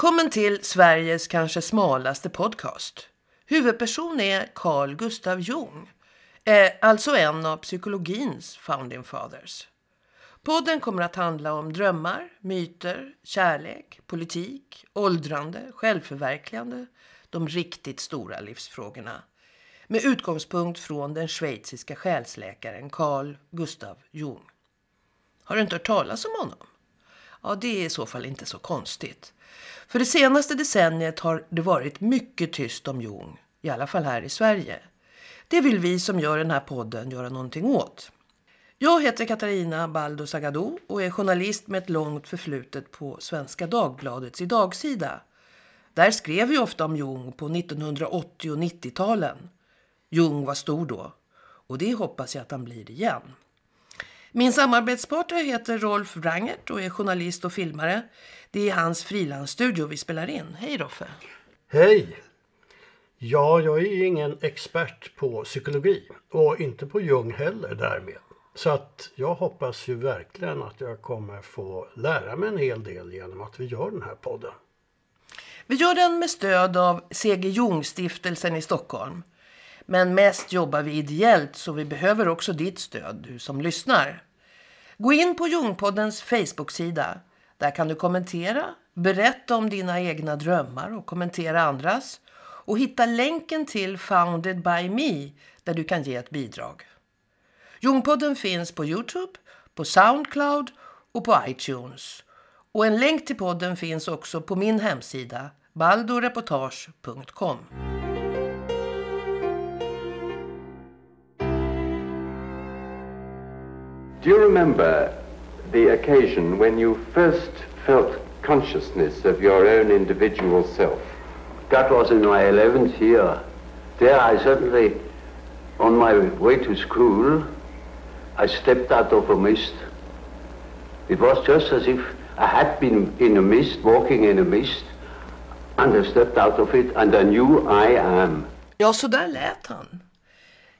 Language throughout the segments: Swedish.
Välkommen till Sveriges kanske smalaste podcast. Huvudperson är Carl Gustav Jung, eh, alltså en av psykologins founding fathers. Podden kommer att handla om drömmar, myter, kärlek, politik, åldrande, självförverkligande, de riktigt stora livsfrågorna. Med utgångspunkt från den schweiziska själsläkaren Carl Gustav Jung. Har du inte hört talas om honom? Ja, det är i så fall inte så konstigt. För det senaste decenniet har det varit mycket tyst om Jung, i alla fall här i Sverige. Det vill vi som gör den här podden göra någonting åt. Jag heter Katarina Baldo Sagado och är journalist med ett långt förflutet på Svenska Dagbladets idagsida. Där skrev vi ofta om Jung på 1980 och 90-talen. Jung var stor då och det hoppas jag att han blir igen. Min samarbetspartner heter Rolf Wrangert och är journalist och filmare. Det är hans frilansstudio vi spelar in. Hej Roffe! Hej! Ja, jag är ingen expert på psykologi och inte på Jung heller därmed. Så att jag hoppas ju verkligen att jag kommer få lära mig en hel del genom att vi gör den här podden. Vi gör den med stöd av C.G. Jung-stiftelsen i Stockholm. Men mest jobbar vi ideellt så vi behöver också ditt stöd, du som lyssnar. Gå in på Jungpoddens Facebook-sida. Där kan du kommentera, berätta om dina egna drömmar och kommentera andras. Och hitta länken till Founded by Me där du kan ge ett bidrag. Jungpodden finns på Youtube, på Soundcloud och på iTunes. Och en länk till podden finns också på min hemsida baldoreportage.com. Do you remember the occasion when you first felt consciousness of your own individual self? That was in my 11th year. There I suddenly, on my way to school, I stepped out of a mist. It was just as if I had been in a mist, walking in a mist, and I stepped out of it and I knew I am. Ja, så där lät han.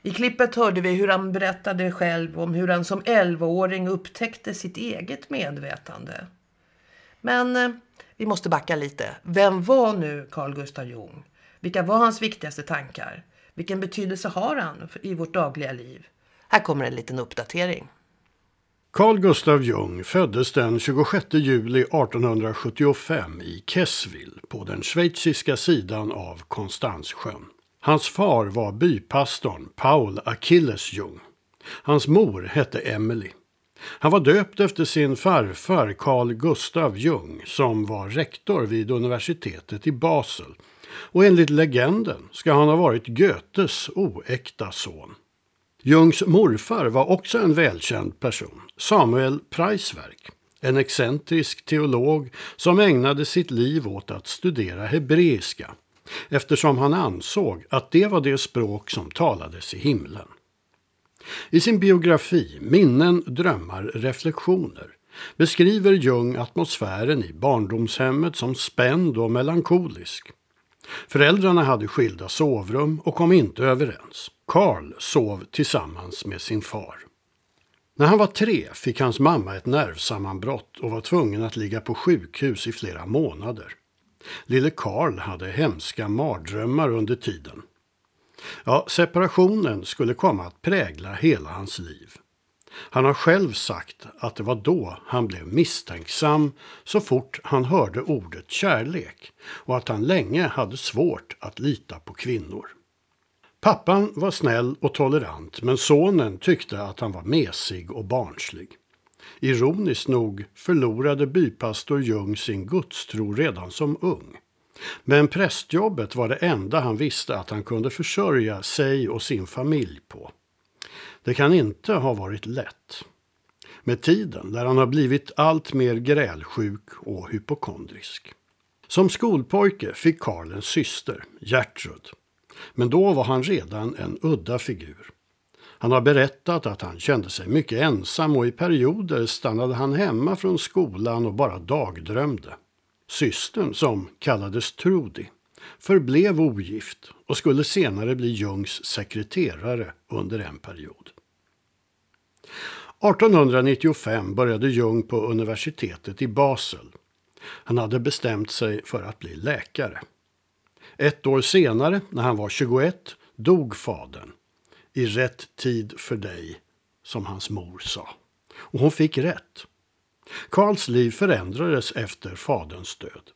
I klippet hörde vi hur han berättade själv om hur han som 11-åring upptäckte sitt eget medvetande. Men eh, vi måste backa lite. Vem var nu Carl Gustav Jung? Vilka var hans viktigaste tankar? Vilken betydelse har han i vårt dagliga liv? Här kommer en liten uppdatering. Carl Gustav Jung föddes den 26 juli 1875 i Kessville på den schweiziska sidan av Konstanssjön. Hans far var bypastorn Paul Achilles Jung. Hans mor hette Emily. Han var döpt efter sin farfar Carl Gustav Jung som var rektor vid universitetet i Basel. Och enligt legenden ska han ha varit Goethes oäkta son. Jungs morfar var också en välkänd person, Samuel Preiswerk. En excentrisk teolog som ägnade sitt liv åt att studera hebreiska eftersom han ansåg att det var det språk som talades i himlen. I sin biografi Minnen, drömmar, reflektioner beskriver Jung atmosfären i barndomshemmet som spänd och melankolisk. Föräldrarna hade skilda sovrum och kom inte överens. Karl sov tillsammans med sin far. När han var tre fick hans mamma ett nervsammanbrott och var tvungen att ligga på sjukhus i flera månader. Lille Karl hade hemska mardrömmar under tiden. Ja, separationen skulle komma att prägla hela hans liv. Han har själv sagt att det var då han blev misstänksam så fort han hörde ordet kärlek och att han länge hade svårt att lita på kvinnor. Pappan var snäll och tolerant men sonen tyckte att han var mesig och barnslig. Ironiskt nog förlorade bypastor Jung sin gudstro redan som ung. Men prästjobbet var det enda han visste att han kunde försörja sig och sin familj på. Det kan inte ha varit lätt. Med tiden lär han ha blivit allt mer grälsjuk och hypokondrisk. Som skolpojke fick Karl en syster, Gertrud. Men då var han redan en udda figur. Han har berättat att han kände sig mycket ensam och i perioder stannade han hemma från skolan och bara dagdrömde. Systern, som kallades Trudy, förblev ogift och skulle senare bli Jungs sekreterare under en period. 1895 började Jung på universitetet i Basel. Han hade bestämt sig för att bli läkare. Ett år senare, när han var 21, dog fadern. I rätt tid för dig, som hans mor sa. Och hon fick rätt. Karls liv förändrades efter faderns död.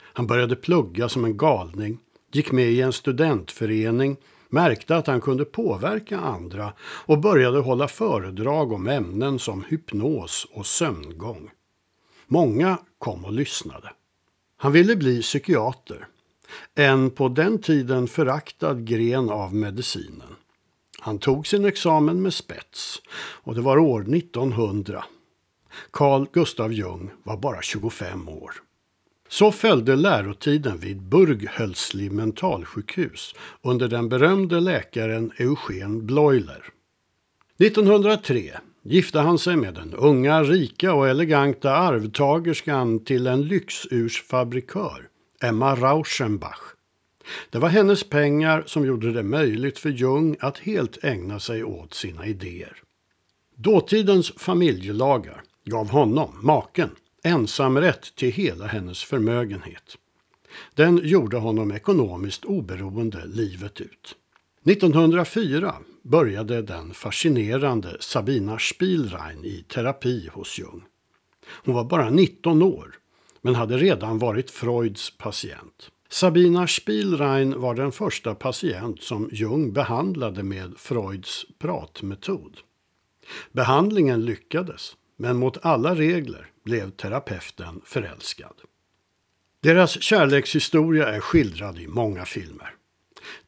Han började plugga som en galning, gick med i en studentförening, märkte att han kunde påverka andra och började hålla föredrag om ämnen som hypnos och sömngång. Många kom och lyssnade. Han ville bli psykiater, en på den tiden föraktad gren av medicinen. Han tog sin examen med spets och det var år 1900. Carl Gustav Jung var bara 25 år. Så följde lärotiden vid Burghölsli mentalsjukhus under den berömde läkaren Eugen Bleuler. 1903 gifte han sig med den unga, rika och eleganta arvtagerskan till en lyxursfabrikör, Emma Rauschenbach. Det var hennes pengar som gjorde det möjligt för Jung att helt ägna sig åt sina idéer. Dåtidens familjelagar gav honom, maken, ensamrätt till hela hennes förmögenhet. Den gjorde honom ekonomiskt oberoende livet ut. 1904 började den fascinerande Sabina Spielrein i terapi hos Jung. Hon var bara 19 år, men hade redan varit Freuds patient. Sabina Spielrein var den första patient som Jung behandlade med Freuds pratmetod. Behandlingen lyckades, men mot alla regler blev terapeuten förälskad. Deras kärlekshistoria är skildrad i många filmer.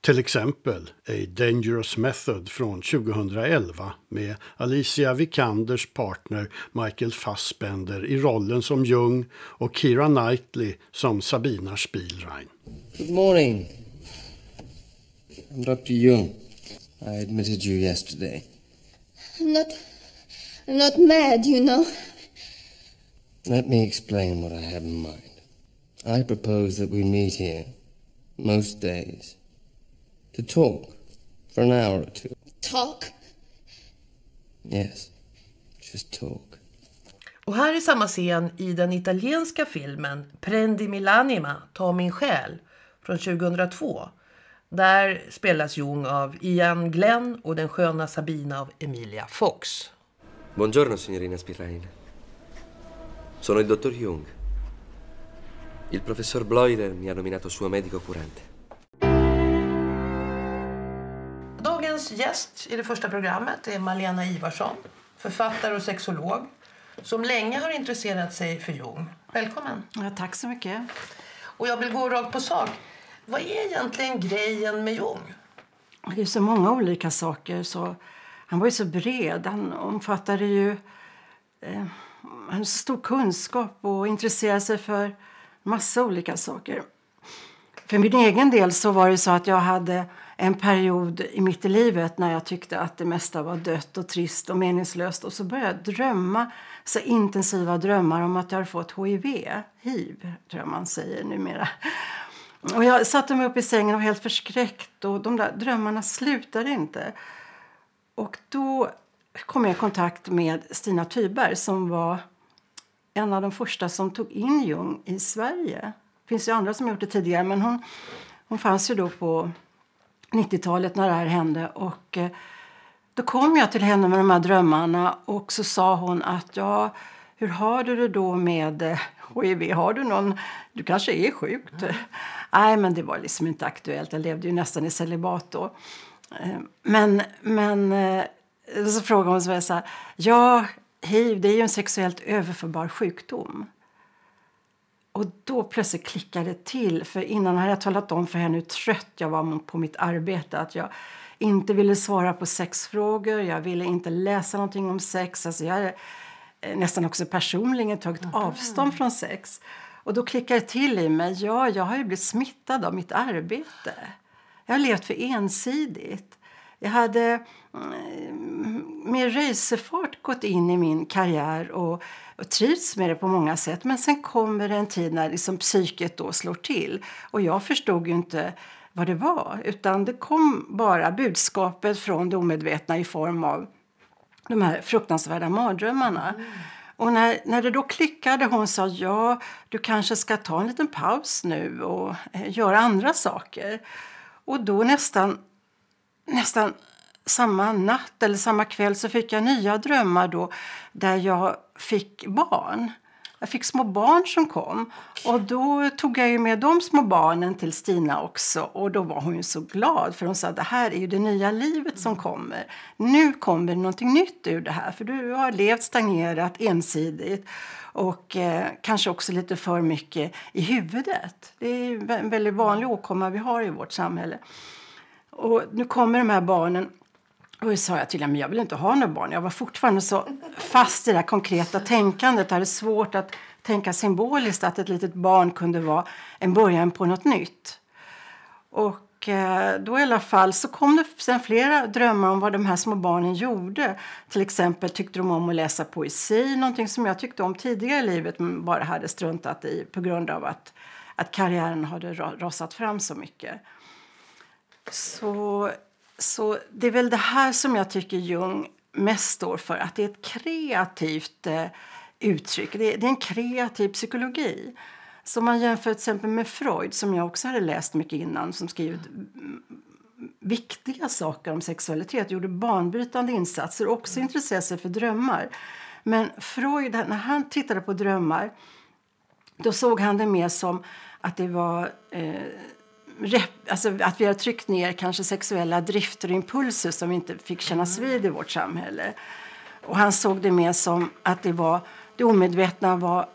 Till exempel A Dangerous Method från 2011 med Alicia Vikanders partner Michael Fassbender i rollen som Jung och Keira Knightley som Sabina Spielrein. Good morning. I'm Dr. Jung. I admitted you yesterday. I'm not. I'm not mad, you know. Let me explain what I have in mind. I propose that we meet here, most days, to talk for an hour or two. Talk. Yes, just talk. Och här är samma scen i den italienska filmen Prendi Milanima, Ta min själ från 2002. Där spelas Jung av Ian Glenn och den sköna Sabina av Emilia Fox. Buongiorno signorina Spirain. Sono il dottor Jung. Il professor Bloiler mi ha nominato suo medico curante. Dagens gäst i det första programmet är Malena Ivarsson, författare och sexolog som länge har intresserat sig för Jung. Välkommen! Ja, tack så mycket. Och jag vill gå rakt på sak. Vad är egentligen grejen med Jung? Det är så många olika saker. Så han var ju så bred. Han omfattade ju eh, han hade så stor kunskap och intresserade sig för massa olika saker. För min egen del så var det så att jag hade en period i mitt i livet när jag tyckte att det mesta var dött och trist och meningslöst. Och så började jag drömma, så intensiva drömmar om att jag hade fått hiv. Hiv, tror jag man säger numera. Och jag satte mig upp i sängen och var helt förskräckt och de där drömmarna slutade inte. Och då kom jag i kontakt med Stina Tyberg som var en av de första som tog in Jung i Sverige. Det finns ju andra som gjort det tidigare men hon, hon fanns ju då på 90-talet när det här hände. Och eh, då kom jag till henne med de här drömmarna och så sa hon att ja, hur har du det då med eh, hiv? Har du någon, du kanske är sjuk? Mm. Nej, men det var liksom inte aktuellt. Jag levde ju nästan i celibat då. Eh, men, men så frågade hon så så här, ja, hiv det är ju en sexuellt överförbar sjukdom. Och då plötsligt klickade det till. För innan hade jag talat om för henne hur trött jag var på mitt arbete. Att jag inte ville svara på sexfrågor, jag ville inte läsa någonting om sex. Alltså jag hade nästan också personligen tagit mm. avstånd från sex. Och då klickade det till i mig. Ja, jag har ju blivit smittad av mitt arbete. Jag har levt för ensidigt. Jag hade mm, med racerfart gått in i min karriär och, och trivts med det på många sätt. Men sen kommer det en tid när liksom psyket då slår till. Och jag förstod inte vad det var. Utan det kom bara budskapet från det omedvetna i form av de här fruktansvärda mardrömmarna. Mm. Och när, när det då klickade, hon sa ja, du kanske ska ta en liten paus nu och eh, göra andra saker. Och då nästan, nästan samma natt eller samma kväll så fick jag nya drömmar då där jag fick barn. Jag fick små barn som kom. Och Då tog jag ju med de små barnen till Stina också. Och Då var hon så glad, för hon sa det här är ju det nya livet som kommer. Nu kommer någonting nytt ur det här, för du har levt stagnerat ensidigt och eh, kanske också lite för mycket i huvudet. Det är en väldigt vanlig åkomma vi har i vårt samhälle. Och nu kommer de här barnen och då sa jag till men jag vill inte ha några barn. Jag var fortfarande så fast i det konkreta tänkandet. Det är svårt att tänka symboliskt att ett litet barn kunde vara en början på något nytt. Och eh, då i alla fall så kom det sen flera drömmar om vad de här små barnen gjorde. Till exempel tyckte de om att läsa poesi, någonting som jag tyckte om tidigare i livet men bara hade struntat i på grund av att, att karriären hade rasat fram så mycket. Så så det är väl det här som jag tycker Jung mest står för. Att det är ett kreativt eh, uttryck. Det är, det är, en kreativ psykologi. Så man jämför till exempel med Freud som jag också hade läst mycket innan som skrivit viktiga saker om sexualitet, gjorde banbrytande insatser och också intresserade sig för drömmar. Men Freud, när han tittade på drömmar då såg han det mer som att det var eh, alltså att vi har tryckt ner kanske sexuella drifter och impulser som inte fick kännas mm. vid i vårt samhälle. Och han såg det mer som att det var det omedvetna var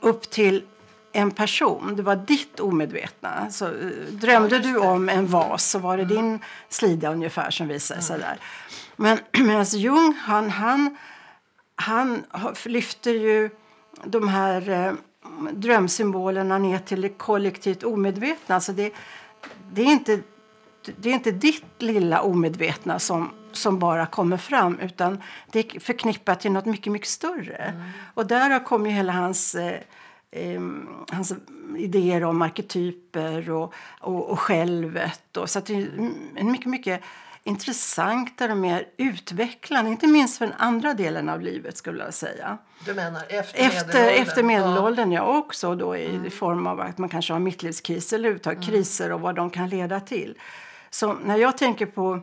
upp till en person. Det var ditt omedvetna. Så, eh, drömde du om en vas så var det mm. din slida ungefär som visade sig mm. där. Men medan Jung, han, han, han lyfter ju de här eh, drömsymbolerna ner till det kollektivt omedvetna. Alltså det, det, är inte, det är inte ditt lilla omedvetna som, som bara kommer fram utan det är förknippat till något mycket, mycket större. Mm. Och där kommer hela hans eh, hans idéer om arketyper och, och, och självet. Och, så det är en mycket, mycket intressantare och mer utvecklande, inte minst för den andra delen av livet skulle jag säga. Du menar efter, efter medelåldern? Efter medelåldern, ja. ja också då i mm. form av att man kanske har mittlivskriser eller uttag, mm. kriser och vad de kan leda till. Så när jag tänker på,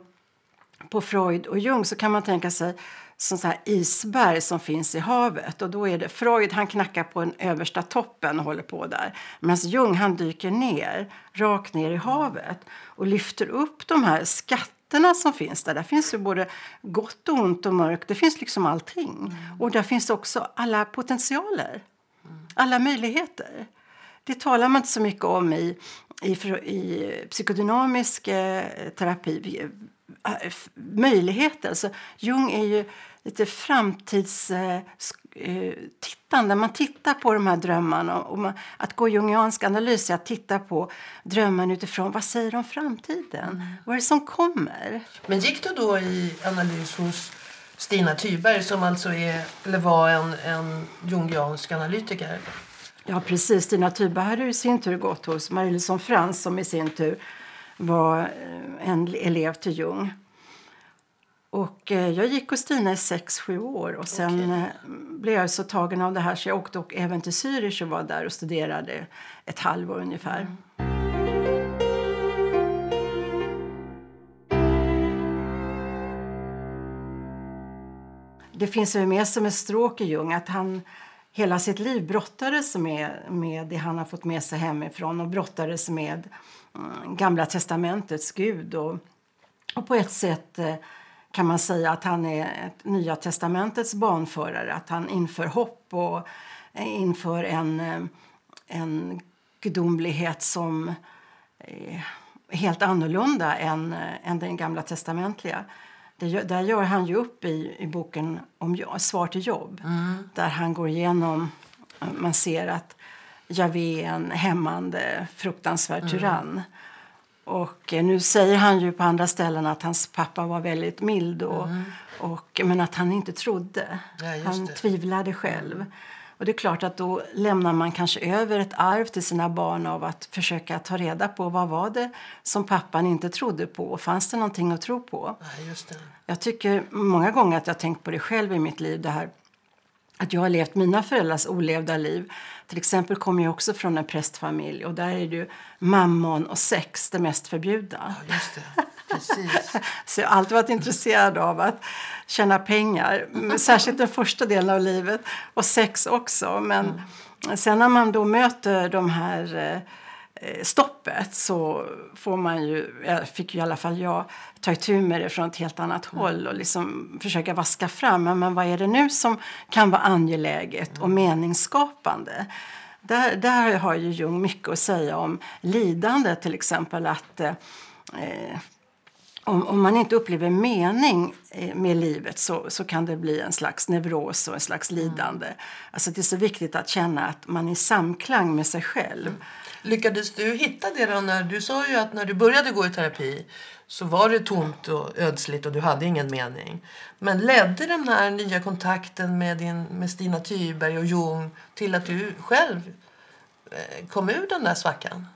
på Freud och Jung så kan man tänka sig som så här isberg som finns i havet. Och då är det Freud han knackar på den översta toppen och håller på där. Medan Jung han dyker ner, rakt ner i havet och lyfter upp de här skatterna skatterna som finns där. Där finns ju både gott och ont och mörkt. Det finns liksom allting. Mm. Och där finns också alla potentialer. Mm. Alla möjligheter. Det talar man inte så mycket om i, i, i psykodynamisk eh, terapi. Eh, möjligheter. Alltså, Jung är ju lite framtids... Eh, eh, tittande. Man tittar på de här drömmarna. Och man, att gå jungiansk analys är att titta på drömmen utifrån vad säger om framtiden. Mm. Vad är det som kommer? Men gick du då i analys hos Stina Tyberg som alltså är, eller var en, en jungiansk analytiker? Ja, precis. Stina Tyberg hade i sin tur gått hos Marie-Louise Frans som i sin tur var eh, en elev till Jung. Och eh, jag gick hos Stina i sex, sju år och sen okay. Eh, blev jag så tagen av det här så jag åkte och även till Zürich och var där och studerade ett halvår ungefär. Mm. Det finns ju med som ett stråk i Jung att han hela sitt liv brottades med, med det han har fått med sig hemifrån och brottades med mm, Gamla testamentets Gud. Och, och på ett sätt eh, kan man säga att han är Nya testamentets banförare. Att han inför hopp och inför en, en gudomlighet som är helt annorlunda än, än den gamla testamentliga. Det, där gör han ju upp i, i boken om Svar till jobb. Mm. Där han går igenom, man ser att Javé är en hämmande, fruktansvärd mm. Och eh, nu säger han ju på andra ställen att hans pappa var väldigt mild och, mm. och, men att han inte trodde. Ja, han det. tvivlade själv. Och det är klart att då lämnar man kanske över ett arv till sina barn av att försöka ta reda på vad var det som pappan inte trodde på. Fanns det någonting att tro på? Ja, just det. Jag tycker många gånger att jag tänkt på det själv i mitt liv. Det här att jag har levt mina föräldrars olevda liv. Till exempel kommer jag också från en prästfamilj och där är ju mammon och sex det mest förbjudna. Ja, just det. Precis. Så jag har alltid varit intresserad av att tjäna pengar. Särskilt den första delen av livet. Och sex också. Men mm. sen när man då möter de här eh, stoppet så får man ju, fick ju i alla fall jag ta itu med det från ett helt annat mm. håll och liksom försöka vaska fram men vad är det nu som kan vara angeläget och meningsskapande. Där, där har ju Jung mycket att säga om lidande till exempel. att eh, om, om, man inte upplever mening eh, med livet så, så kan det bli en slags neuros och en slags mm. lidande. Mm. Alltså det är så viktigt att känna att man är i samklang med sig själv. Lyckades du hitta det då? När, du sa ju att när du började gå i terapi så var det tomt och ödsligt och du hade ingen mening. Men ledde den här nya kontakten med, din, med Stina Thyberg och Jung till att du själv eh, kom ur den där svackan?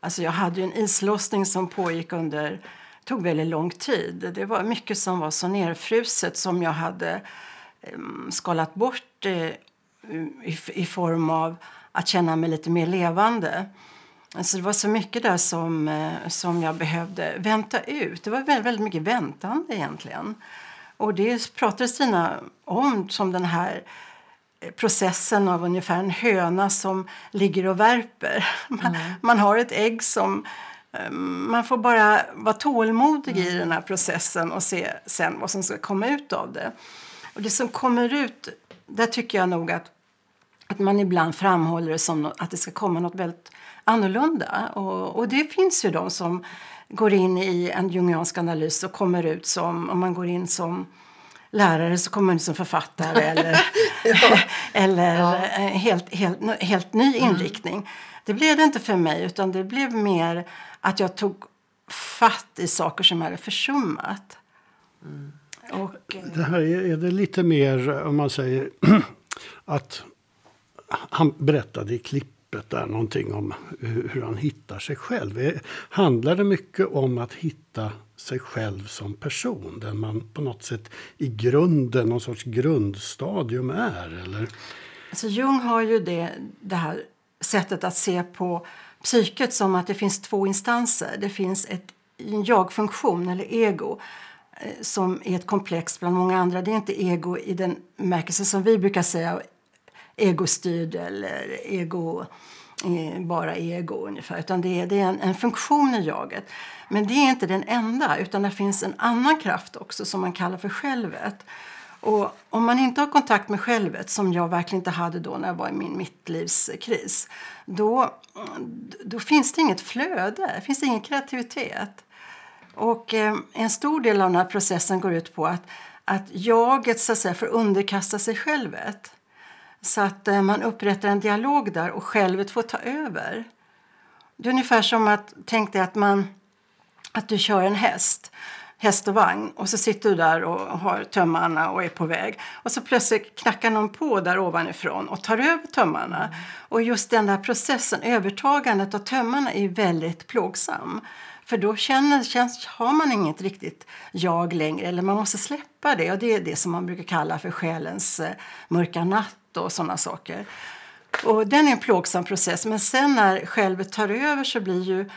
Alltså jag hade en islossning som pågick under tog väldigt lång tid. Det var mycket som var så nerfruset som jag hade ehm, skalat bort eh, i, i, form av att känna mig lite mer levande. Alltså det var så mycket där som, eh, som jag behövde vänta ut. Det var väldigt, väldigt mycket väntande egentligen. Och det pratade Stina om som den här eh, processen av ungefär en höna som ligger och värper. Man, mm. man har ett ägg som Ehm, man får bara vara tålmodig i den här processen och se sen vad som ska komma ut av det. Och det som kommer ut, där tycker jag nog att, att man ibland framhåller det som att det ska komma något väldigt annorlunda. Och, och det finns ju de som går in i en jungiansk analys och kommer ut som, om man går in som lärare så kommer man ut som författare eller, ja. eller ja. Helt, helt, helt ny mm. inriktning. Mm. Det blev det inte för mig utan det blev mer att jag tog fatt i saker som jag hade försummat. Mm. Och, det här är, är det lite mer, om man säger att han berättade i klippet där någonting om hur, han hittar sig själv. Eh, handlar det mycket om att hitta sig själv som person? Den man på något sätt i grunden, någon sorts grundstadium är? Eller? Alltså Jung har ju det, det här sättet att se på psyket som att det finns två instanser. Det finns ett, en jag-funktion, eller ego eh, som är ett komplex bland många andra. Det är inte ego i den märkelse som vi brukar säga egostyrd eller ego, eh, bara ego ungefär. Utan det är, det är en, en, funktion i jaget. Men det är inte den enda, utan det finns en annan kraft också som man kallar för självet. Och om man inte har kontakt med självet, som jag verkligen inte hade då när jag var i min mittlivskris, då, då finns det inget flöde, det finns ingen kreativitet. Och eh, en stor del av den här processen går ut på att, att jaget så att säga, får underkasta sig självet. Så att eh, man upprättar en dialog där och självet får ta över. Det är ungefär som att, tänk dig att, man, att du kör en häst häst och vagn och så sitter du där och har tömmarna och är på väg. Och så plötsligt knackar någon på där ovanifrån och tar över tömmarna. Mm. Och just den där processen, övertagandet av tömmarna är väldigt plågsam. För då känner, känns, har man inget riktigt jag längre, eller man måste släppa det. Och det är det som man brukar kalla för själens eh, mörka natt och sådana saker. Och den är en plågsam process, men sen när självet tar över så blir, ju,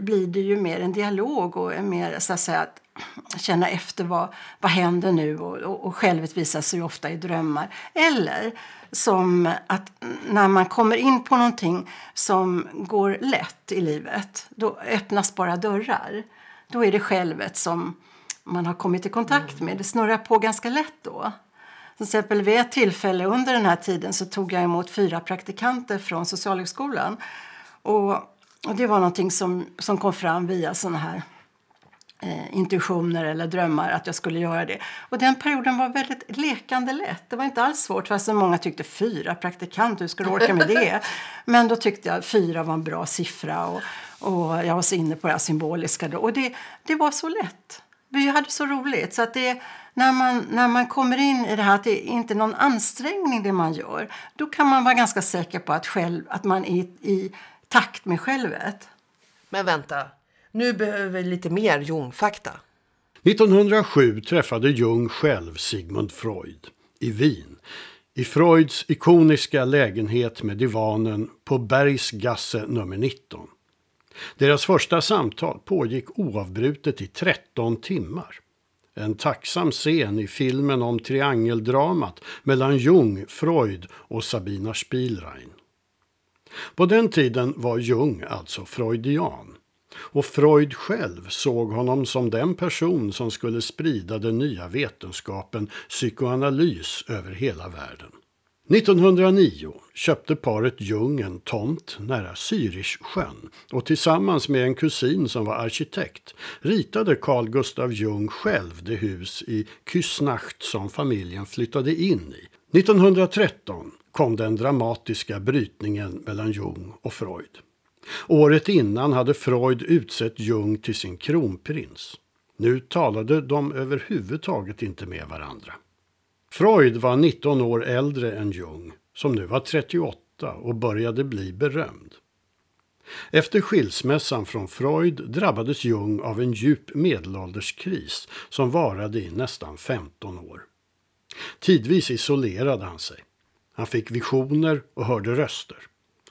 blir det ju mer en dialog och en mer så att säga, känna efter vad, vad händer nu och, och, och självet visar sig ofta i drömmar. Eller som att när man kommer in på någonting som går lätt i livet, då öppnas bara dörrar. Då är det självet som man har kommit i kontakt med. Det snurrar på ganska lätt då. Till exempel vid ett tillfälle under den här tiden så tog jag emot fyra praktikanter från Socialhögskolan. Och, och det var någonting som, som kom fram via sådana här eh, intuitioner eller drömmar att jag skulle göra det. Och den perioden var väldigt lekande lätt. Det var inte alls svårt fast många tyckte fyra praktikanter, hur ska du orka med det? Men då tyckte jag fyra var en bra siffra och, och jag var så inne på det symboliska då. Och det, det var så lätt. Vi hade så roligt. Så att det, när, man, när man kommer in i det här att det inte är någon ansträngning det man gör, då kan man vara ganska säker på att, själv, att man är i, i takt med självet. Men vänta, nu behöver vi lite mer Jung-fakta. 1907 träffade Jung själv Sigmund Freud i Wien. I Freuds ikoniska lägenhet med divanen på Bergsgasse nummer 19. Deras första samtal pågick oavbrutet i 13 timmar. En tacksam scen i filmen om triangeldramat mellan Jung, Freud och Sabina Spielrein. På den tiden var Jung alltså freudian. Och Freud själv såg honom som den person som skulle sprida den nya vetenskapen psykoanalys över hela världen. 1909 köpte paret Jung en tomt nära Zürichsjön och tillsammans med en kusin som var arkitekt ritade Carl Gustav Jung själv det hus i Küsnacht som familjen flyttade in i. 1913 kom den dramatiska brytningen mellan Jung och Freud. Året innan hade Freud utsett Jung till sin kronprins. Nu talade de överhuvudtaget inte med varandra. Freud var 19 år äldre än Jung, som nu var 38 och började bli berömd. Efter skilsmässan från Freud drabbades Jung av en djup medelålderskris som varade i nästan 15 år. Tidvis isolerade han sig. Han fick visioner och hörde röster.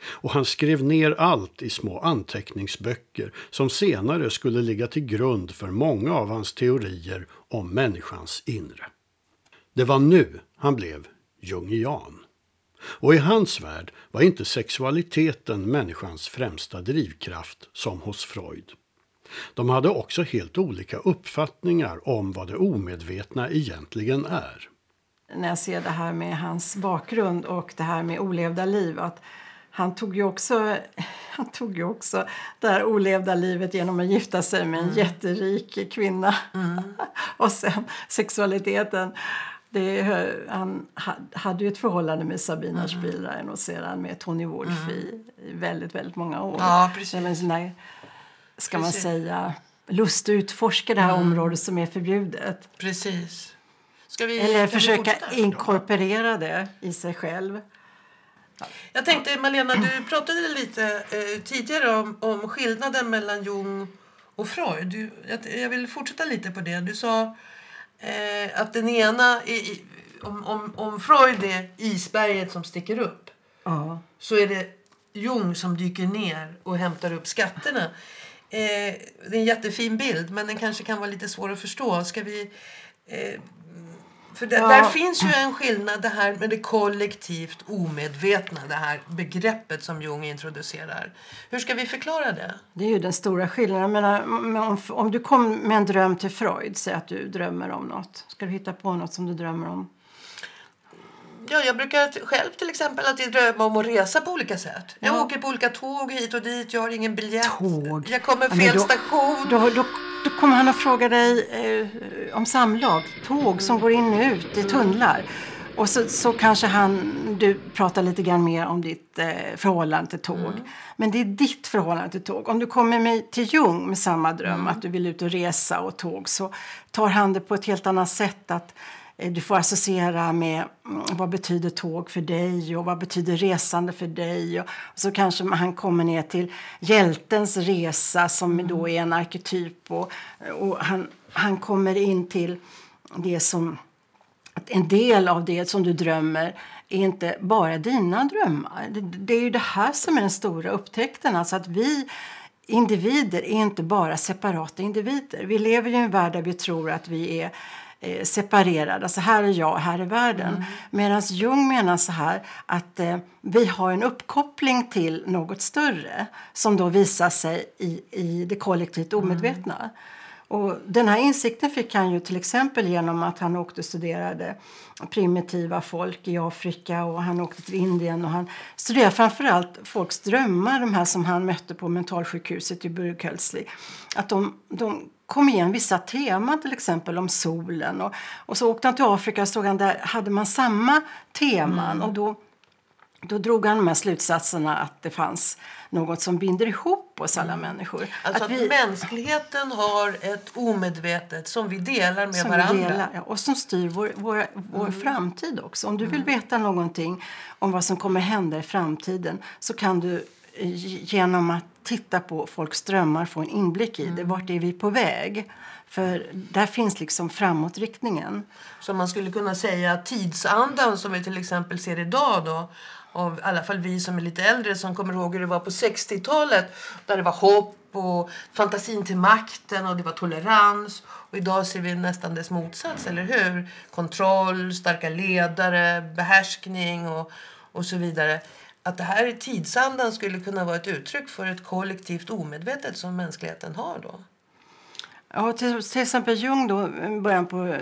Och han skrev ner allt i små anteckningsböcker som senare skulle ligga till grund för många av hans teorier om människans inre. Det var nu han blev jungian. Och i hans värld var inte sexualiteten människans främsta drivkraft som hos Freud. De hade också helt olika uppfattningar om vad det omedvetna egentligen är. När jag ser det här med hans bakgrund och det här med olevda liv att han tog ju också, han tog ju också det här olevda livet genom att gifta sig med en mm. jätterik kvinna. Mm. och sen sexualiteten det, han hade ju ett förhållande med Sabina mm. Spielrein och sedan med Tony Wolff mm. i, väldigt, väldigt många år. Ja, precis. Såna, ska precis. man säga, lust att utforska det här mm. området som är förbjudet. Precis. Vi, Eller försöka inkorporera det i sig själv. Jag tänkte, Malena, du pratade lite eh, tidigare om, om skillnaden mellan Jung och Freud. Du, jag, jag vill fortsätta lite på det. Du sa eh, att den ena, i, om, om, om Freud är isberget som sticker upp ja. så är det Jung som dyker ner och hämtar upp skatterna. Eh, det är en jättefin bild men den kanske kan vara lite svår att förstå. Ska vi eh, för det, ja. där finns ju en skillnad det här med det kollektivt omedvetna, det här begreppet som Jung introducerar. Hur ska vi förklara det? Det är ju den stora skillnaden. menar, om, om du kom med en dröm till Freud, säg att du drömmer om något. Ska du hitta på något som du drömmer om? Ja, jag brukar själv till exempel att drömma om att resa på olika sätt. Jag åker på olika tåg hit och dit. Jag har ingen biljett. Tåg? Jag kommer fel ja, då, station. Då, då, då, kommer han att fråga dig eh, om samlag. Tåg som går in och ut i tunnlar. Och så, så kanske han, du pratar lite grann mer om ditt eh, förhållande till tåg. Mm. Men det är ditt förhållande till tåg. Om du kommer med, till Jung med samma dröm, mm. att du vill ut och resa och tåg, så tar han det på ett helt annat sätt. att du får associera med mm, vad betyder tåg för dig och vad betyder resande för dig. Och så kanske han kommer ner till hjältens resa som mm. då är en arketyp. Och, och han, han kommer in till det som... En del av det som du drömmer är inte bara dina drömmar. Det, det är ju det här som är den stora upptäckten. Alltså att vi individer är inte bara separata individer. Vi lever i en värld där vi tror att vi är eh, separerad. Alltså här är jag, här är världen. Mm. Medan Jung menar så här att eh, vi har en uppkoppling till något större som då visar sig i, i det kollektivt mm. omedvetna. Mm. Och den här insikten fick han ju till exempel genom att han åkte och studerade primitiva folk i Afrika och han åkte till Indien och han studerade framförallt folks drömmar, de här som han mötte på mentalsjukhuset i Burghölzli. Att de, de kom igen vissa teman, till exempel om solen. Och, och så åkte han till Afrika och såg han där hade man samma teman. Mm. Och då, då drog han de här slutsatserna att det fanns något som binder ihop oss alla mm. människor. Alltså att, att vi, mänskligheten har ett omedvetet som vi delar med varandra. Delar, ja, och som styr vår, vår, vår mm. framtid också. Om du vill mm. veta någonting om vad som kommer hända i framtiden så kan du genom att titta på folks drömmar, få en inblick i det. Vart är vi på väg? För där finns liksom framåtriktningen. Så man skulle kunna säga tidsandan som vi till exempel ser idag då av i alla fall vi som är lite äldre som kommer ihåg hur det var på 60-talet där det var hopp och fantasin till makten och det var tolerans. Och idag ser vi nästan dess motsats, eller hur? Kontroll, starka ledare, behärskning och, och så vidare. Att det här tidsandan skulle kunna vara ett uttryck för ett kollektivt omedvetet som mänskligheten har då. Ja, till, till exempel Jung då, början på,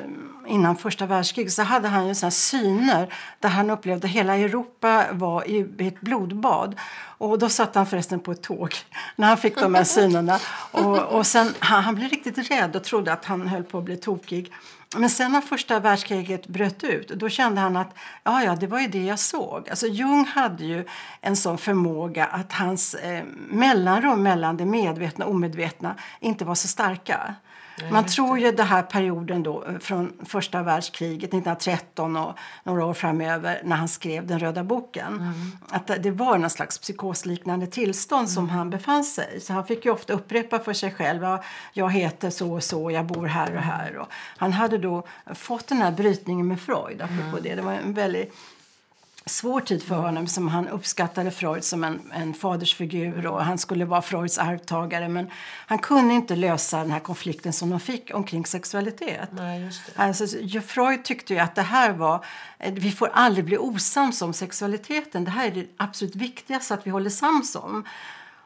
innan första världskriget så hade han ju såna syner där han upplevde att hela Europa var i ett blodbad. Och då satt han förresten på ett tåg när han fick de här synerna. Och, och sen, han, han blev riktigt rädd och trodde att han höll på att bli tokig. Men sen när första världskriget bröt ut då kände han att ja, ja, det var ju det jag såg. Alltså Jung hade ju en sån förmåga att hans eh, mellanrum mellan det medvetna och omedvetna inte var så starka. Man tror ju den här perioden då eh, från första världskriget 1913 och några år framöver när han skrev den röda boken. Mm. Att det var någon slags psykosliknande tillstånd mm. som han befann sig Så han fick ju ofta upprepa för sig själv. Jag heter så och så, jag bor här och här. Och han hade då fått den här brytningen med Freud. Apropå mm. det. det var en väldigt svår tid för honom som han uppskattade Freud som en, en fadersfigur och han skulle vara Freuds arvtagare men han kunde inte lösa den här konflikten som de fick omkring sexualitet. Nej. Alltså, Freud tyckte ju att det här var, vi får aldrig bli osams om sexualiteten. Det här är det absolut viktigaste att vi håller sams om.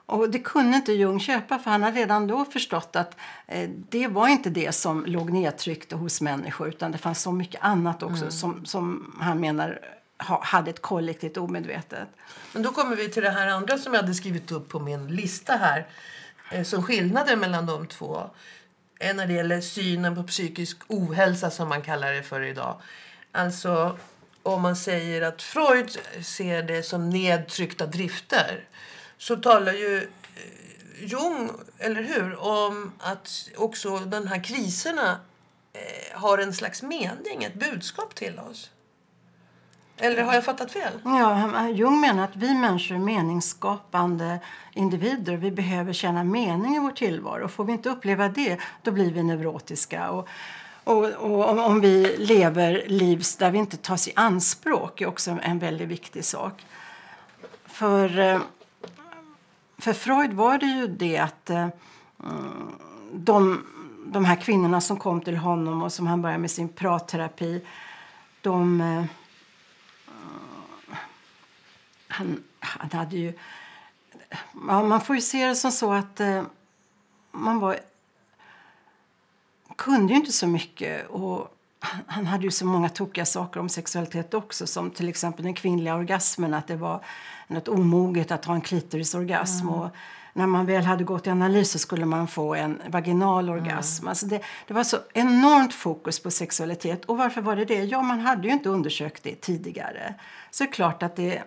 Och det kunde inte Jung köpa för han hade redan då förstått att eh, det var inte det som låg nedtryckt hos människor utan det fanns så mycket annat också mm. som, som han menar hade ett kollektivt omedvetet. Men då kommer vi till det här andra som jag hade skrivit upp på min lista här. Eh, som skillnaden mellan de två. När det gäller synen på psykisk ohälsa som man kallar det för idag. Alltså om man säger att Freud ser det som nedtryckta drifter. Så talar ju eh, Jung, eller hur, om att också de här kriserna eh, har en slags mening, ett budskap till oss. Eller har jag fattat fel? Ja, Jung menar att vi människor är meningsskapande individer. Vi behöver känna mening i vår tillvaro. Får vi inte uppleva det, då blir vi neurotiska. Och, och, och om, om, vi lever liv där vi inte tas i anspråk är också en väldigt viktig sak. För, eh, för Freud var det ju det att eh, de, de här kvinnorna som kom till honom och som han började med sin pratterapi, de eh, han, han hade ju... Ja, man får ju se det som så att eh, man var, kunde ju inte så mycket. Och han hade ju så många tokiga saker om sexualitet också som till exempel den kvinnliga orgasmen, att det var något omoget att ha en klitorisorgasm. Mm. Och när man väl hade gått i analys skulle man få en vaginal orgasm. Mm. Alltså det, det var så enormt fokus på sexualitet. Och varför var det det? Ja, man hade ju inte undersökt det tidigare. Så det är klart att det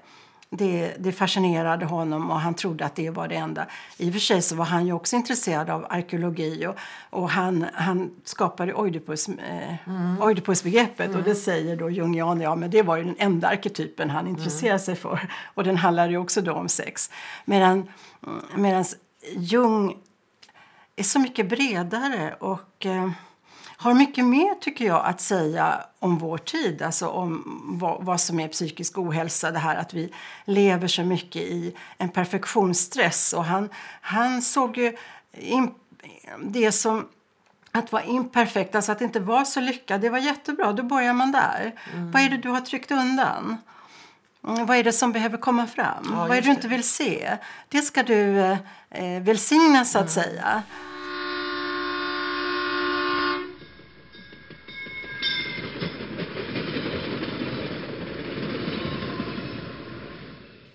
det, det fascinerade honom och han trodde att det var det enda. I och för sig så var han ju också intresserad av arkeologi och, och han, han skapade Oidipus, eh, mm. Oidipusbegreppet mm. och det säger då Jungian, ja men det var ju den enda arketypen han intresserade mm. sig för och den handlar ju också då om sex. Medan, medan Jung är så mycket bredare och eh, har mycket mer tycker jag att säga om vår tid, alltså om vad, vad, som är psykisk ohälsa, det här att vi lever så mycket i en perfektionsstress. Och han, han såg ju in, det som att vara imperfekt, alltså att inte vara så lyckad, det var jättebra. Då börjar man där. Mm. Vad är det du har tryckt undan? Mm, vad är det som behöver komma fram? Ja, vad är det du inte vill se? Det ska du eh, välsigna, så att mm. säga.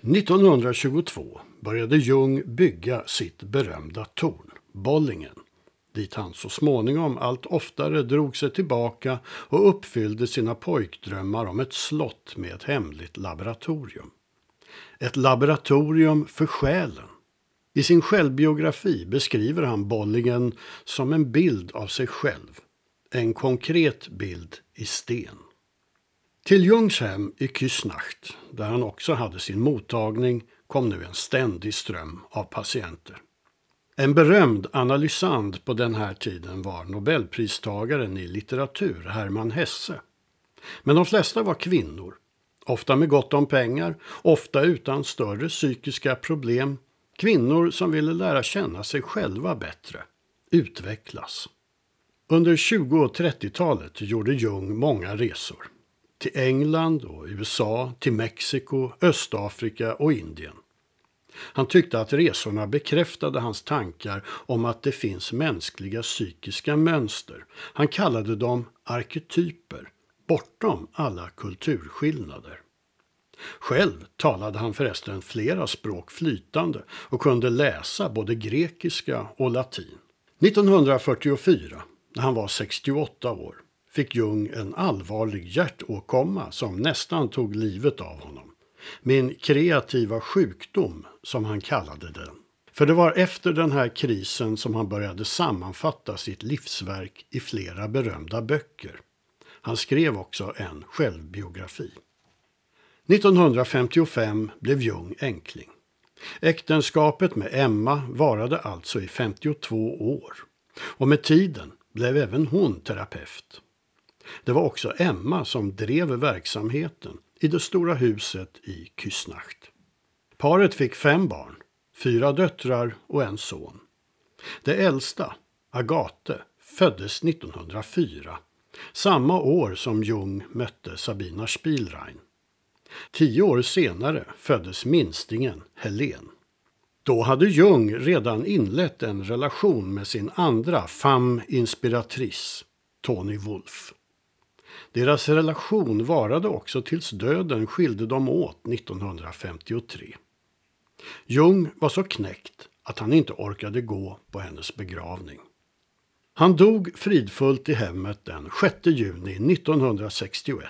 1922 började Jung bygga sitt berömda torn, Bollingen, dit han så småningom allt oftare drog sig tillbaka och uppfyllde sina pojkdrömmar om ett slott med ett hemligt laboratorium. Ett laboratorium för själen. I sin självbiografi beskriver han Bollingen som en bild av sig själv. En konkret bild i sten. Till Jungs hem i Küsnacht, där han också hade sin mottagning, kom nu en ständig ström av patienter. En berömd analysand på den här tiden var nobelpristagaren i litteratur Hermann Hesse. Men de flesta var kvinnor, ofta med gott om pengar, ofta utan större psykiska problem. Kvinnor som ville lära känna sig själva bättre, utvecklas. Under 20 och 30-talet gjorde Jung många resor. Till England och USA, till Mexiko, Östafrika och Indien. Han tyckte att resorna bekräftade hans tankar om att det finns mänskliga psykiska mönster. Han kallade dem arketyper, bortom alla kulturskillnader. Själv talade han förresten flera språk flytande och kunde läsa både grekiska och latin. 1944, när han var 68 år, fick Jung en allvarlig hjärtåkomma som nästan tog livet av honom. Min kreativa sjukdom, som han kallade den. För det var efter den här krisen som han började sammanfatta sitt livsverk i flera berömda böcker. Han skrev också en självbiografi. 1955 blev Jung enkling. Äktenskapet med Emma varade alltså i 52 år. Och med tiden blev även hon terapeut. Det var också Emma som drev verksamheten i det stora huset i Küsnacht. Paret fick fem barn, fyra döttrar och en son. Det äldsta, Agate, föddes 1904, samma år som Jung mötte Sabina Spielrein. Tio år senare föddes minstingen Helen. Då hade Jung redan inlett en relation med sin andra femme inspiratrice, Tony Wolff. Deras relation varade också tills döden skilde dem åt 1953. Jung var så knäckt att han inte orkade gå på hennes begravning. Han dog fridfullt i hemmet den 6 juni 1961,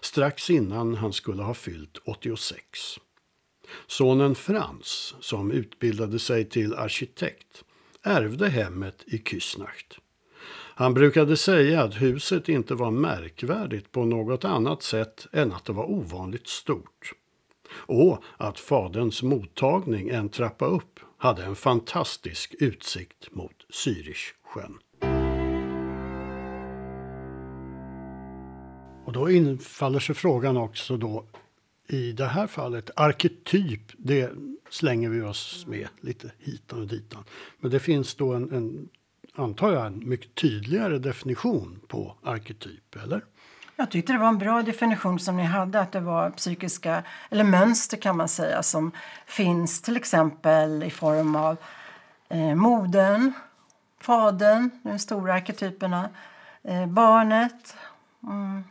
strax innan han skulle ha fyllt 86. Sonen Frans, som utbildade sig till arkitekt, ärvde hemmet i Küsnacht. Han brukade säga att huset inte var märkvärdigt på något annat sätt än att det var ovanligt stort. Och att faderns mottagning en trappa upp hade en fantastisk utsikt mot Zürichsjön. Och då infaller sig frågan också då i det här fallet, arketyp, det slänger vi oss med lite hitan och ditan. Men det finns då en, en antar jag, en mycket tydligare definition på arketyp, eller? Jag tyckte det var en bra definition som ni hade, att det var psykiska, eller mönster kan man säga, som finns till exempel i form av eh, modern, fadern, de stora arketyperna, eh, barnet, mm,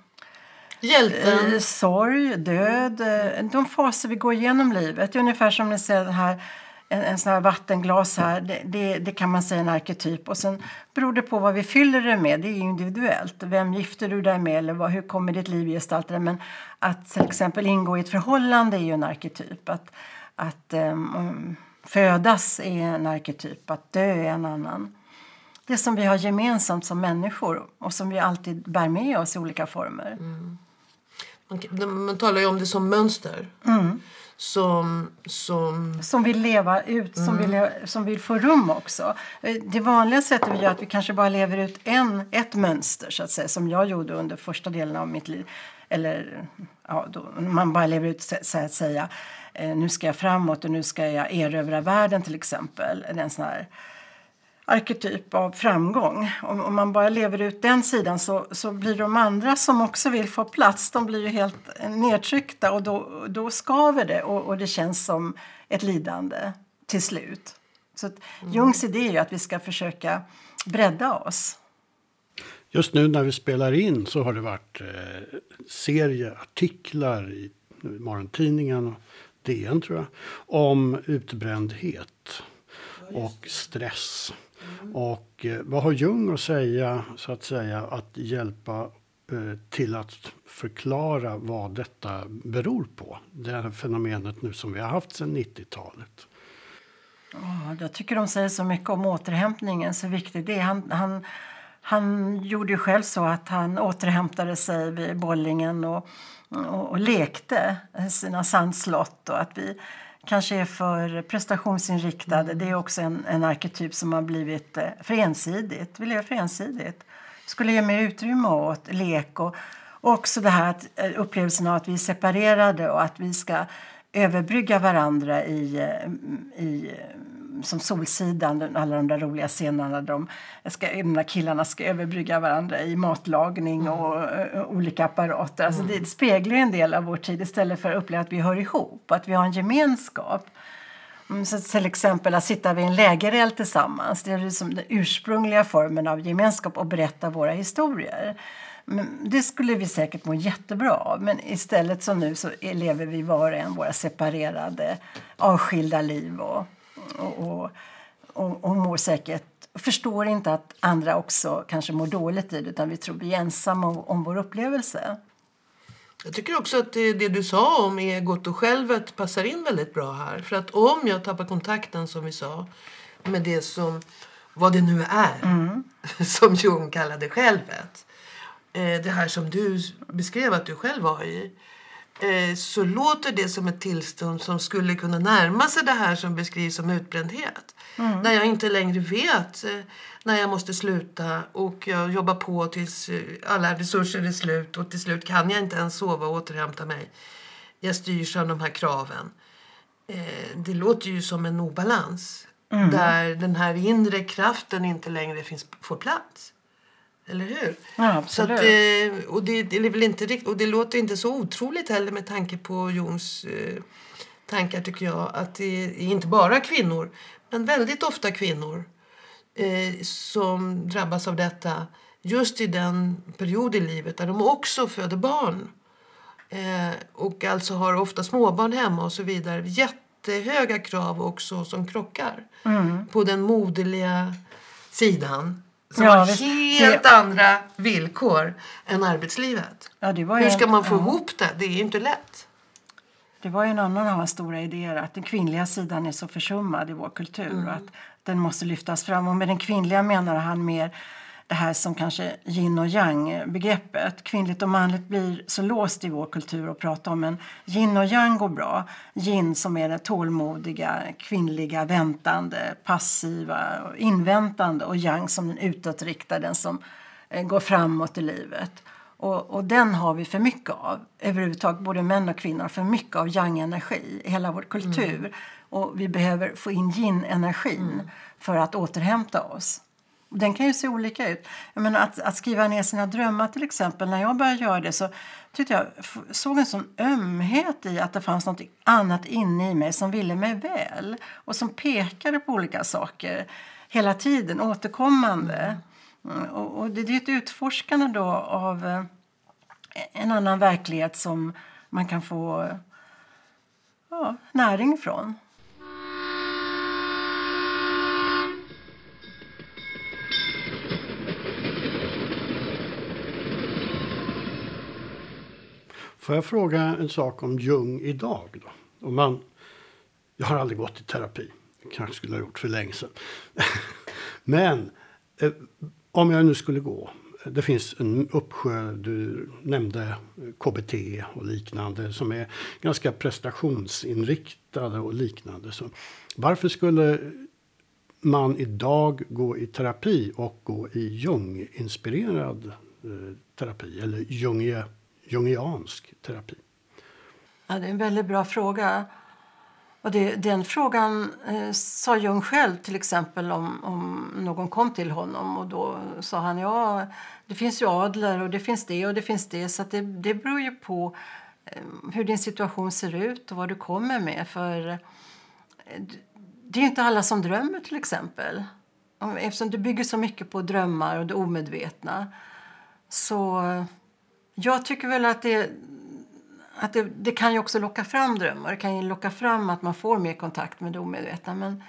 Hjälten. eh, sorg, död, eh, de faser vi går igenom livet. Det är ungefär som ni ser här en, en sån här vattenglas här, det, det, det, kan man säga en arketyp. Och sen beror det på vad vi fyller det med, det är individuellt. Vem gifter du dig med eller vad, hur kommer ditt liv gestalta dig? Men att till exempel ingå i ett förhållande är ju en arketyp. Att, att um, födas är en arketyp, att dö är en annan. Det som vi har gemensamt som människor och som vi alltid bär med oss i olika former. Mm. Man, man talar ju om det som mönster. Mm som, som... som vill leva ut, mm. som, vill, som vill få rum också. Eh, det vanliga sättet vi gör att vi kanske bara lever ut en, ett mönster så att säga, som jag gjorde under första delen av mitt liv. Eller ja, man bara lever ut så att säga. Eh, nu ska jag framåt och nu ska jag erövra världen till exempel. En sån här, arketyp av framgång. Om, om, man bara lever ut den sidan så, så blir de andra som också vill få plats, de blir ju helt nedtryckta och då, då skaver det och, och det känns som ett lidande till slut. Så att mm. Jungs idé är ju att vi ska försöka bredda oss. Just nu när vi spelar in så har det varit eh, serieartiklar i morgontidningen och DN tror jag, om utbrändhet och stress. Och eh, vad har Jung att säga, så att säga, att hjälpa eh, till att förklara vad detta beror på? Det här fenomenet nu som vi har haft sedan 90-talet. Oh, jag tycker de säger så mycket om återhämtningen, så viktigt det är. Han, han, han gjorde ju själv så att han återhämtade sig vid bollingen och, och, och lekte sina sandslott och att vi kanske är för prestationsinriktade. Mm. Det är också en, en arketyp som har blivit eh, för ensidigt. Vi lever för ensidigt. skulle ge mer utrymme åt lek och, och också det här att, eh, upplevelsen av att vi är separerade och att vi ska överbrygga varandra i, eh, i som Solsidan, alla de där roliga scenerna där de, ska, de killarna ska överbrygga varandra i matlagning och, och olika apparater. Alltså det speglar en del av vår tid istället för att uppleva att vi hör ihop, att vi har en gemenskap. Mm, Så till exempel att sitta vid en lägereld tillsammans. Det är liksom den ursprungliga formen av gemenskap och berätta våra historier. Men det skulle vi säkert må jättebra av. Men istället som nu så lever vi var och en våra separerade, avskilda liv och, och, och, och, mår säkert förstår inte att andra också kanske mår dåligt i det utan vi tror vi är ensamma om, om vår upplevelse. Jag tycker också att det, det du sa om egot och självet passar in väldigt bra här. För att om jag tappar kontakten, som vi sa, med det som, vad det nu är, som Jung kallade självet. Eh, det här som du beskrev att du själv var i. Eh, så låter det som ett tillstånd som skulle kunna närma sig det här som beskrivs som utbrändhet. När jag inte längre vet eh, när jag måste sluta och jag jobbar på tills eh, alla resurser är slut och till slut kan jag inte ens sova och återhämta mig. Jag styrs av de här kraven. Det låter ju som en obalans där den här inre kraften inte längre finns, får plats. Eller hur? Ja, Så att, eh, och, det, det är väl inte rikt, och det låter inte så otroligt heller med tanke på Jons eh, tankar tycker jag. Att det är inte bara kvinnor, men väldigt ofta kvinnor eh, som drabbas av detta just i den period i livet där de också föder barn. Eh, och alltså har ofta småbarn hemma och så vidare. Jättehöga krav också som krockar på den moderliga sidan. Som Ja, har visst. helt Det- andra villkor än arbetslivet. Ja, Hur ska en- man få ja. ihop det? Det är ju inte lätt. Det var ju en annan av hans stora idéer att den kvinnliga sidan är så försummad i vår kultur och att den måste lyftas fram. Och med den kvinnliga menar han mer det här som kanske yin och yang-begreppet. Kvinnligt och manligt blir så låst i vår kultur att prata om. Men yin och yang går bra. Yin som är det tålmodiga, kvinnliga, väntande, passiva, inväntande och yang som den utåtriktade, den som eh, går framåt i livet. Och, och den har vi för mycket av. Överhuvudtaget, både män och kvinnor har för mycket av yang-energi i hela vår kultur. Och vi behöver få in yin-energin för att återhämta oss. Den kan ju se olika ut. Jag menar, att, att skriva ner sina drömmar till exempel. När jag började göra det så tyckte jag såg en sån ömhet i att det fanns något annat inne i mig som ville mig väl. Och som pekade på olika saker hela tiden, återkommande. Mm, och, och det, det är ett utforskande då av eh, en annan verklighet som man kan få ja, näring från. Får jag fråga en sak om Jung idag? Då? Om man, jag har aldrig gått i terapi. Kanske skulle ha gjort för länge sedan. Men eh, om jag nu skulle gå. Det finns en uppsjö, du nämnde KBT och liknande som är ganska prestationsinriktade och liknande. Så varför skulle man idag gå i terapi och gå i Jung-inspirerad eh, terapi eller Jungie jungiansk terapi? Ja, det är en väldigt bra fråga. Och det, den frågan eh, sa Jung själv till exempel om, om någon kom till honom. Och Då sa han ja, det finns ju adler och det finns det och det finns det. Så att det, det beror ju på eh, hur din situation ser ut och vad du kommer med. För eh, det är ju inte alla som drömmer till exempel. Eftersom du bygger så mycket på drömmar och det omedvetna. Så jag tycker väl att det att det, det kan ju också locka fram drömmar. Det kan ju locka fram att man får mer kontakt med det omedvetna. Men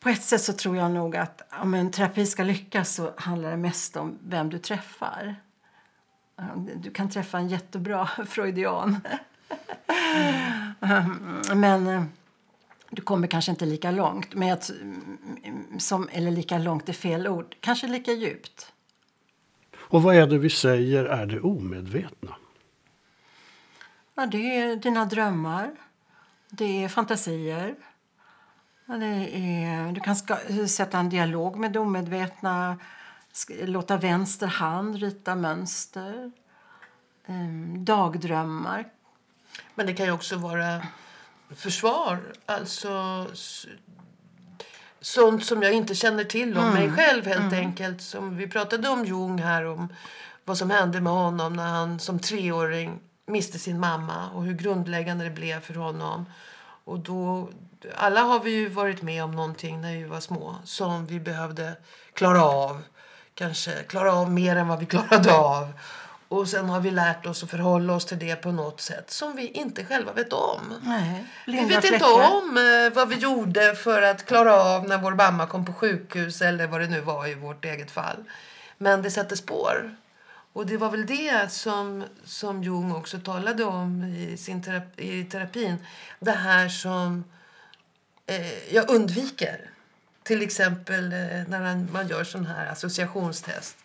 på ett sätt så tror jag nog att om en terapi ska lyckas så handlar det mest om vem du träffar. Du kan träffa en jättebra freudian. Men eh, du kommer kanske inte lika långt. Men som, eller lika långt är fel ord. Kanske lika djupt. Och vad är det vi säger är det omedvetna? Ja, det är dina drömmar. Det är fantasier. Det är, du kan ska, sätta en dialog med det omedvetna, låta vänster hand rita mönster. Um, dagdrömmar. Men det kan ju också vara försvar. Alltså sånt som jag inte känner till om mm. mig själv helt mm. enkelt. Som vi pratade om Jung här, om vad som hände med honom när han som treåring miste sin mamma och hur grundläggande det blev för honom. Och då, alla har vi ju varit med om någonting när vi var små som vi behövde klara av. Kanske klara av mer än vad vi klarade av. Och sen har vi lärt oss att förhålla oss till det på något sätt som vi inte själva vet om. Nej, vi vet inte om eh, vad vi gjorde för att klara av när vår mamma kom på sjukhus eller vad det nu var i vårt eget fall. Men det sätter spår. Och det var väl det som, som Jung också talade om i, sin terapi, i terapin. Det här som eh, jag undviker. Till exempel eh, när man gör sån här associationstest.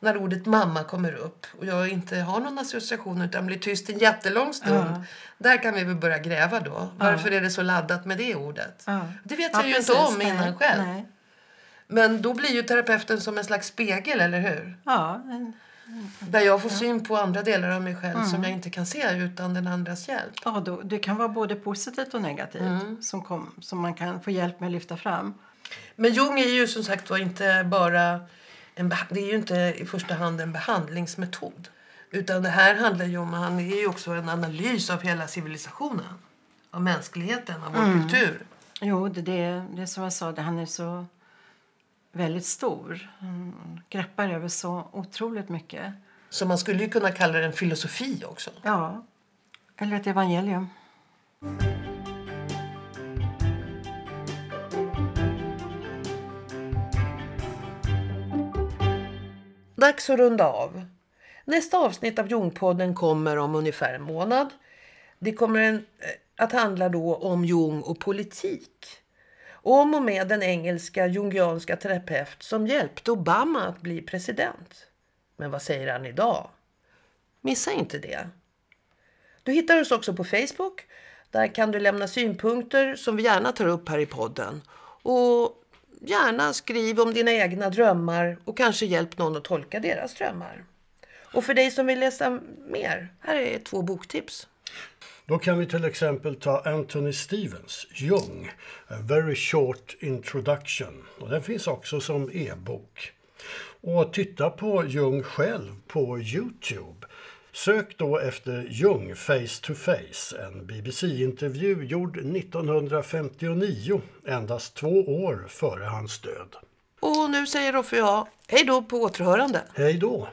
När ordet mamma kommer upp och jag inte har någon association utan blir tyst en jättelång stund. Ja. Där kan vi väl börja gräva då. Varför ja. är det så laddat med det ordet? Ja. Det vet jag ju precis. inte om innan Nej. själv. Nej. Men då blir ju terapeuten som en slags spegel, eller hur? Ja, där jag får syn på andra delar av mig själv mm. som jag inte kan se utan den andras hjälp. Ja, då, det kan vara både positivt och negativt mm. som, kom, som man kan få hjälp med att lyfta fram. Men Jung är ju som sagt var inte bara en, det är ju inte i första hand en behandlingsmetod. Utan det här handlar ju om, han är ju också en analys av hela civilisationen. Av mänskligheten, av vår mm. kultur. Jo, det, det, det är som jag sa, det, han är så väldigt stor. Han greppar över så otroligt mycket. Så man skulle ju kunna kalla det en filosofi också? Ja, eller ett evangelium. Dags att runda av. Nästa avsnitt av Jungpodden kommer om ungefär en månad. Det kommer en, eh, att handla då om Jung och politik. Om och med den engelska jungianska terapeut som hjälpte Obama att bli president. Men vad säger han idag? Missa inte det. Du hittar oss också på Facebook. Där kan du lämna synpunkter som vi gärna tar upp här i podden. Och gärna skriv om dina egna drömmar och kanske hjälp någon att tolka deras drömmar. Och för dig som vill läsa mer, här är två boktips. Då kan vi till exempel ta Anthony Stevens, Jung, A Very Short Introduction. Och den finns också som e-bok. Och titta på Jung själv på Youtube. Sök då efter Jung Face to Face, en BBC-intervju gjord 1959, endast två år före hans död. Och nu säger Roffe och jag hej då på återhörande. Hej då!